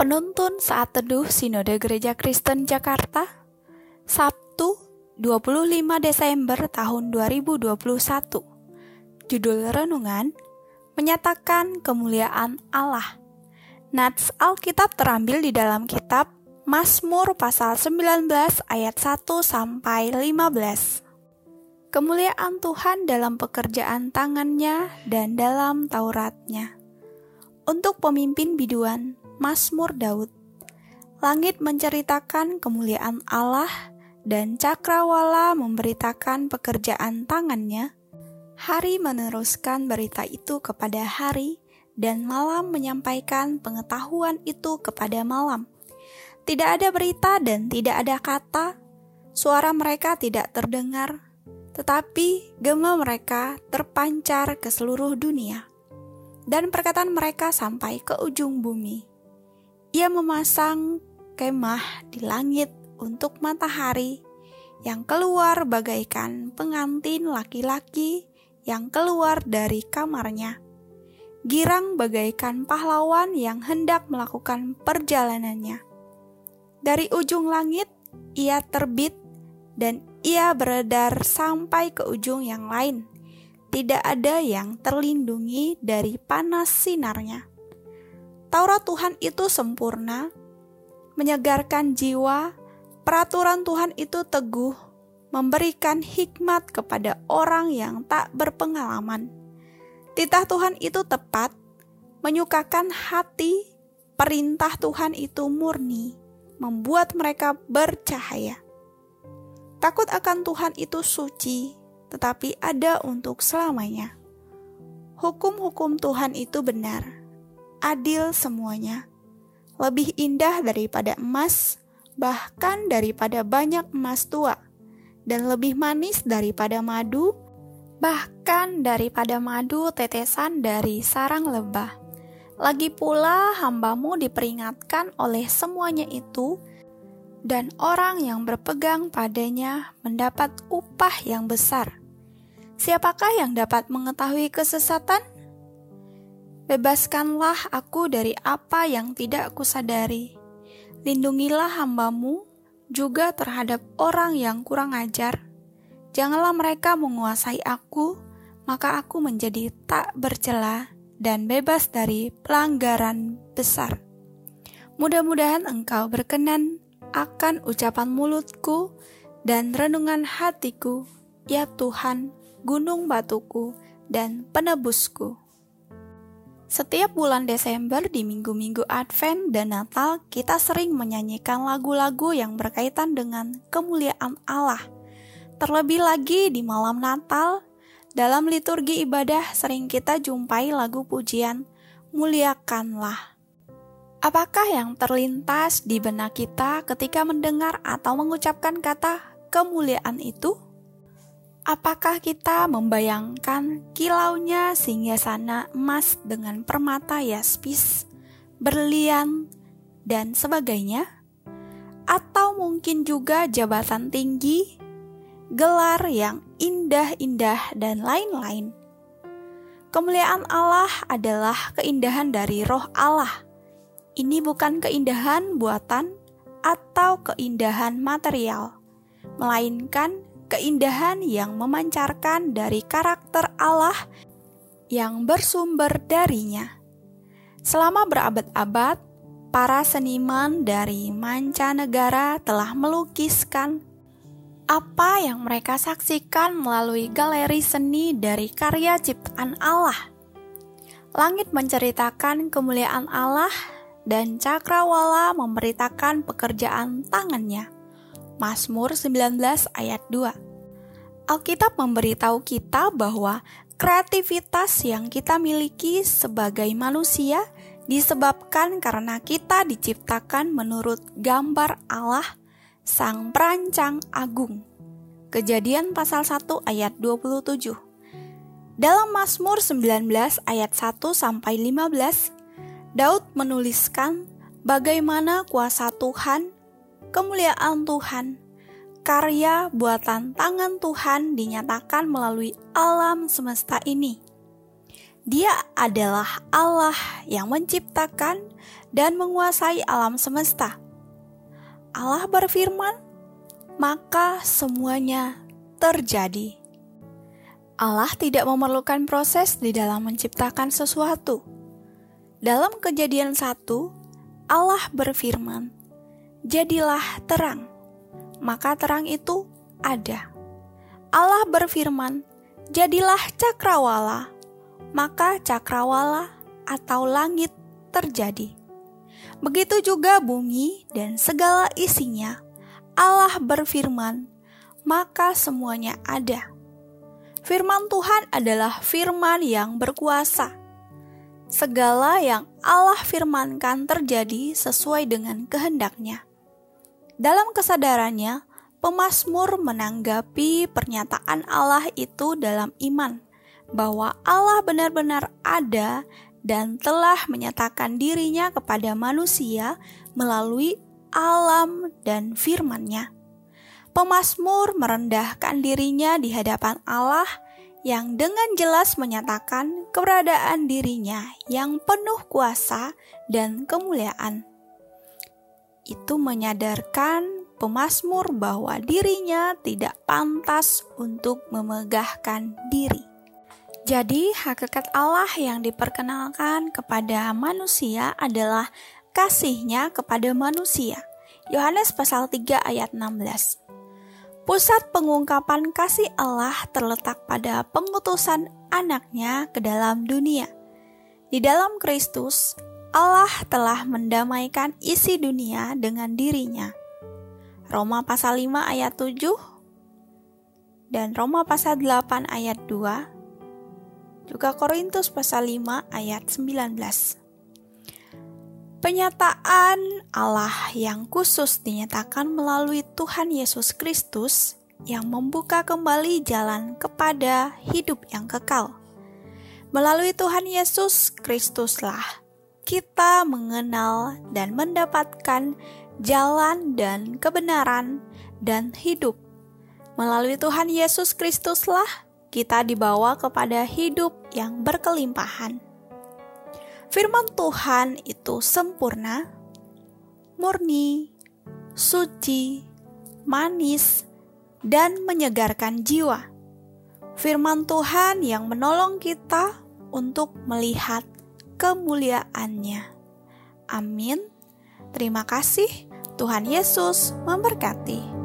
Penuntun Saat Teduh Sinode Gereja Kristen Jakarta Sabtu 25 Desember tahun 2021 Judul Renungan Menyatakan Kemuliaan Allah. Nats Alkitab terambil di dalam kitab Mazmur pasal 19 ayat 1 sampai 15 Kemuliaan Tuhan dalam pekerjaan tangannya dan dalam Tauratnya. Untuk pemimpin biduan Mazmur Daud. Langit menceritakan kemuliaan Allah dan cakrawala memberitakan pekerjaan tangannya. Hari meneruskan berita itu kepada hari dan malam menyampaikan pengetahuan itu kepada malam. Tidak ada berita dan tidak ada kata, suara mereka tidak terdengar, tetapi gema mereka terpancar ke seluruh dunia dan perkataan mereka sampai ke ujung bumi. Ia memasang kemah di langit untuk matahari yang keluar bagaikan pengantin laki-laki yang keluar dari kamarnya. Girang bagaikan pahlawan yang hendak melakukan perjalanannya. Dari ujung langit ia terbit dan ia beredar sampai ke ujung yang lain tidak ada yang terlindungi dari panas sinarnya. Taurat Tuhan itu sempurna, menyegarkan jiwa, peraturan Tuhan itu teguh, memberikan hikmat kepada orang yang tak berpengalaman. Titah Tuhan itu tepat, menyukakan hati, perintah Tuhan itu murni, membuat mereka bercahaya. Takut akan Tuhan itu suci, tetapi ada untuk selamanya. Hukum-hukum Tuhan itu benar, adil semuanya, lebih indah daripada emas, bahkan daripada banyak emas tua, dan lebih manis daripada madu, bahkan daripada madu tetesan dari sarang lebah. Lagi pula hambamu diperingatkan oleh semuanya itu, dan orang yang berpegang padanya mendapat upah yang besar. Siapakah yang dapat mengetahui kesesatan? Bebaskanlah aku dari apa yang tidak kusadari. Lindungilah hambamu juga terhadap orang yang kurang ajar. Janganlah mereka menguasai aku, maka aku menjadi tak bercela dan bebas dari pelanggaran besar. Mudah-mudahan engkau berkenan akan ucapan mulutku dan renungan hatiku, ya Tuhan gunung batuku, dan penebusku. Setiap bulan Desember di minggu-minggu Advent dan Natal, kita sering menyanyikan lagu-lagu yang berkaitan dengan kemuliaan Allah. Terlebih lagi di malam Natal, dalam liturgi ibadah sering kita jumpai lagu pujian "Muliakanlah". Apakah yang terlintas di benak kita ketika mendengar atau mengucapkan kata kemuliaan itu? Apakah kita membayangkan kilaunya singgah sana emas dengan permata yaspis, berlian, dan sebagainya? Atau mungkin juga jabatan tinggi, gelar yang indah-indah, dan lain-lain. Kemuliaan Allah adalah keindahan dari roh Allah. Ini bukan keindahan buatan atau keindahan material, melainkan keindahan yang memancarkan dari karakter Allah yang bersumber darinya. Selama berabad-abad, para seniman dari mancanegara telah melukiskan apa yang mereka saksikan melalui galeri seni dari karya ciptaan Allah. Langit menceritakan kemuliaan Allah dan cakrawala memberitakan pekerjaan tangannya. Mazmur 19 ayat 2. Alkitab memberitahu kita bahwa kreativitas yang kita miliki sebagai manusia disebabkan karena kita diciptakan menurut gambar Allah, Sang Perancang Agung. Kejadian pasal 1 ayat 27. Dalam Mazmur 19 ayat 1 sampai 15, Daud menuliskan bagaimana kuasa Tuhan kemuliaan Tuhan, karya buatan tangan Tuhan dinyatakan melalui alam semesta ini. Dia adalah Allah yang menciptakan dan menguasai alam semesta. Allah berfirman, maka semuanya terjadi. Allah tidak memerlukan proses di dalam menciptakan sesuatu. Dalam kejadian satu, Allah berfirman, Jadilah terang, maka terang itu ada. Allah berfirman, Jadilah cakrawala, maka cakrawala atau langit terjadi. Begitu juga bumi dan segala isinya. Allah berfirman, maka semuanya ada. Firman Tuhan adalah firman yang berkuasa. Segala yang Allah firmankan terjadi sesuai dengan kehendaknya. Dalam kesadarannya, pemazmur menanggapi pernyataan Allah itu dalam iman bahwa Allah benar-benar ada dan telah menyatakan dirinya kepada manusia melalui alam dan firman-Nya. Pemasmur merendahkan dirinya di hadapan Allah yang dengan jelas menyatakan keberadaan dirinya yang penuh kuasa dan kemuliaan. Itu menyadarkan pemasmur bahwa dirinya tidak pantas untuk memegahkan diri. Jadi, hakikat Allah yang diperkenalkan kepada manusia adalah kasihnya kepada manusia. Yohanes pasal 3 ayat 16. Pusat pengungkapan kasih Allah terletak pada pengutusan anaknya ke dalam dunia. Di dalam Kristus, Allah telah mendamaikan isi dunia dengan dirinya. Roma pasal 5 ayat 7 dan Roma pasal 8 ayat 2 juga Korintus pasal 5 ayat 19. Penyataan Allah yang khusus dinyatakan melalui Tuhan Yesus Kristus yang membuka kembali jalan kepada hidup yang kekal. Melalui Tuhan Yesus Kristuslah kita mengenal dan mendapatkan jalan dan kebenaran dan hidup. Melalui Tuhan Yesus Kristuslah kita dibawa kepada hidup yang berkelimpahan. Firman Tuhan itu sempurna, murni, suci, manis, dan menyegarkan jiwa. Firman Tuhan yang menolong kita untuk melihat kemuliaannya. Amin. Terima kasih. Tuhan Yesus memberkati.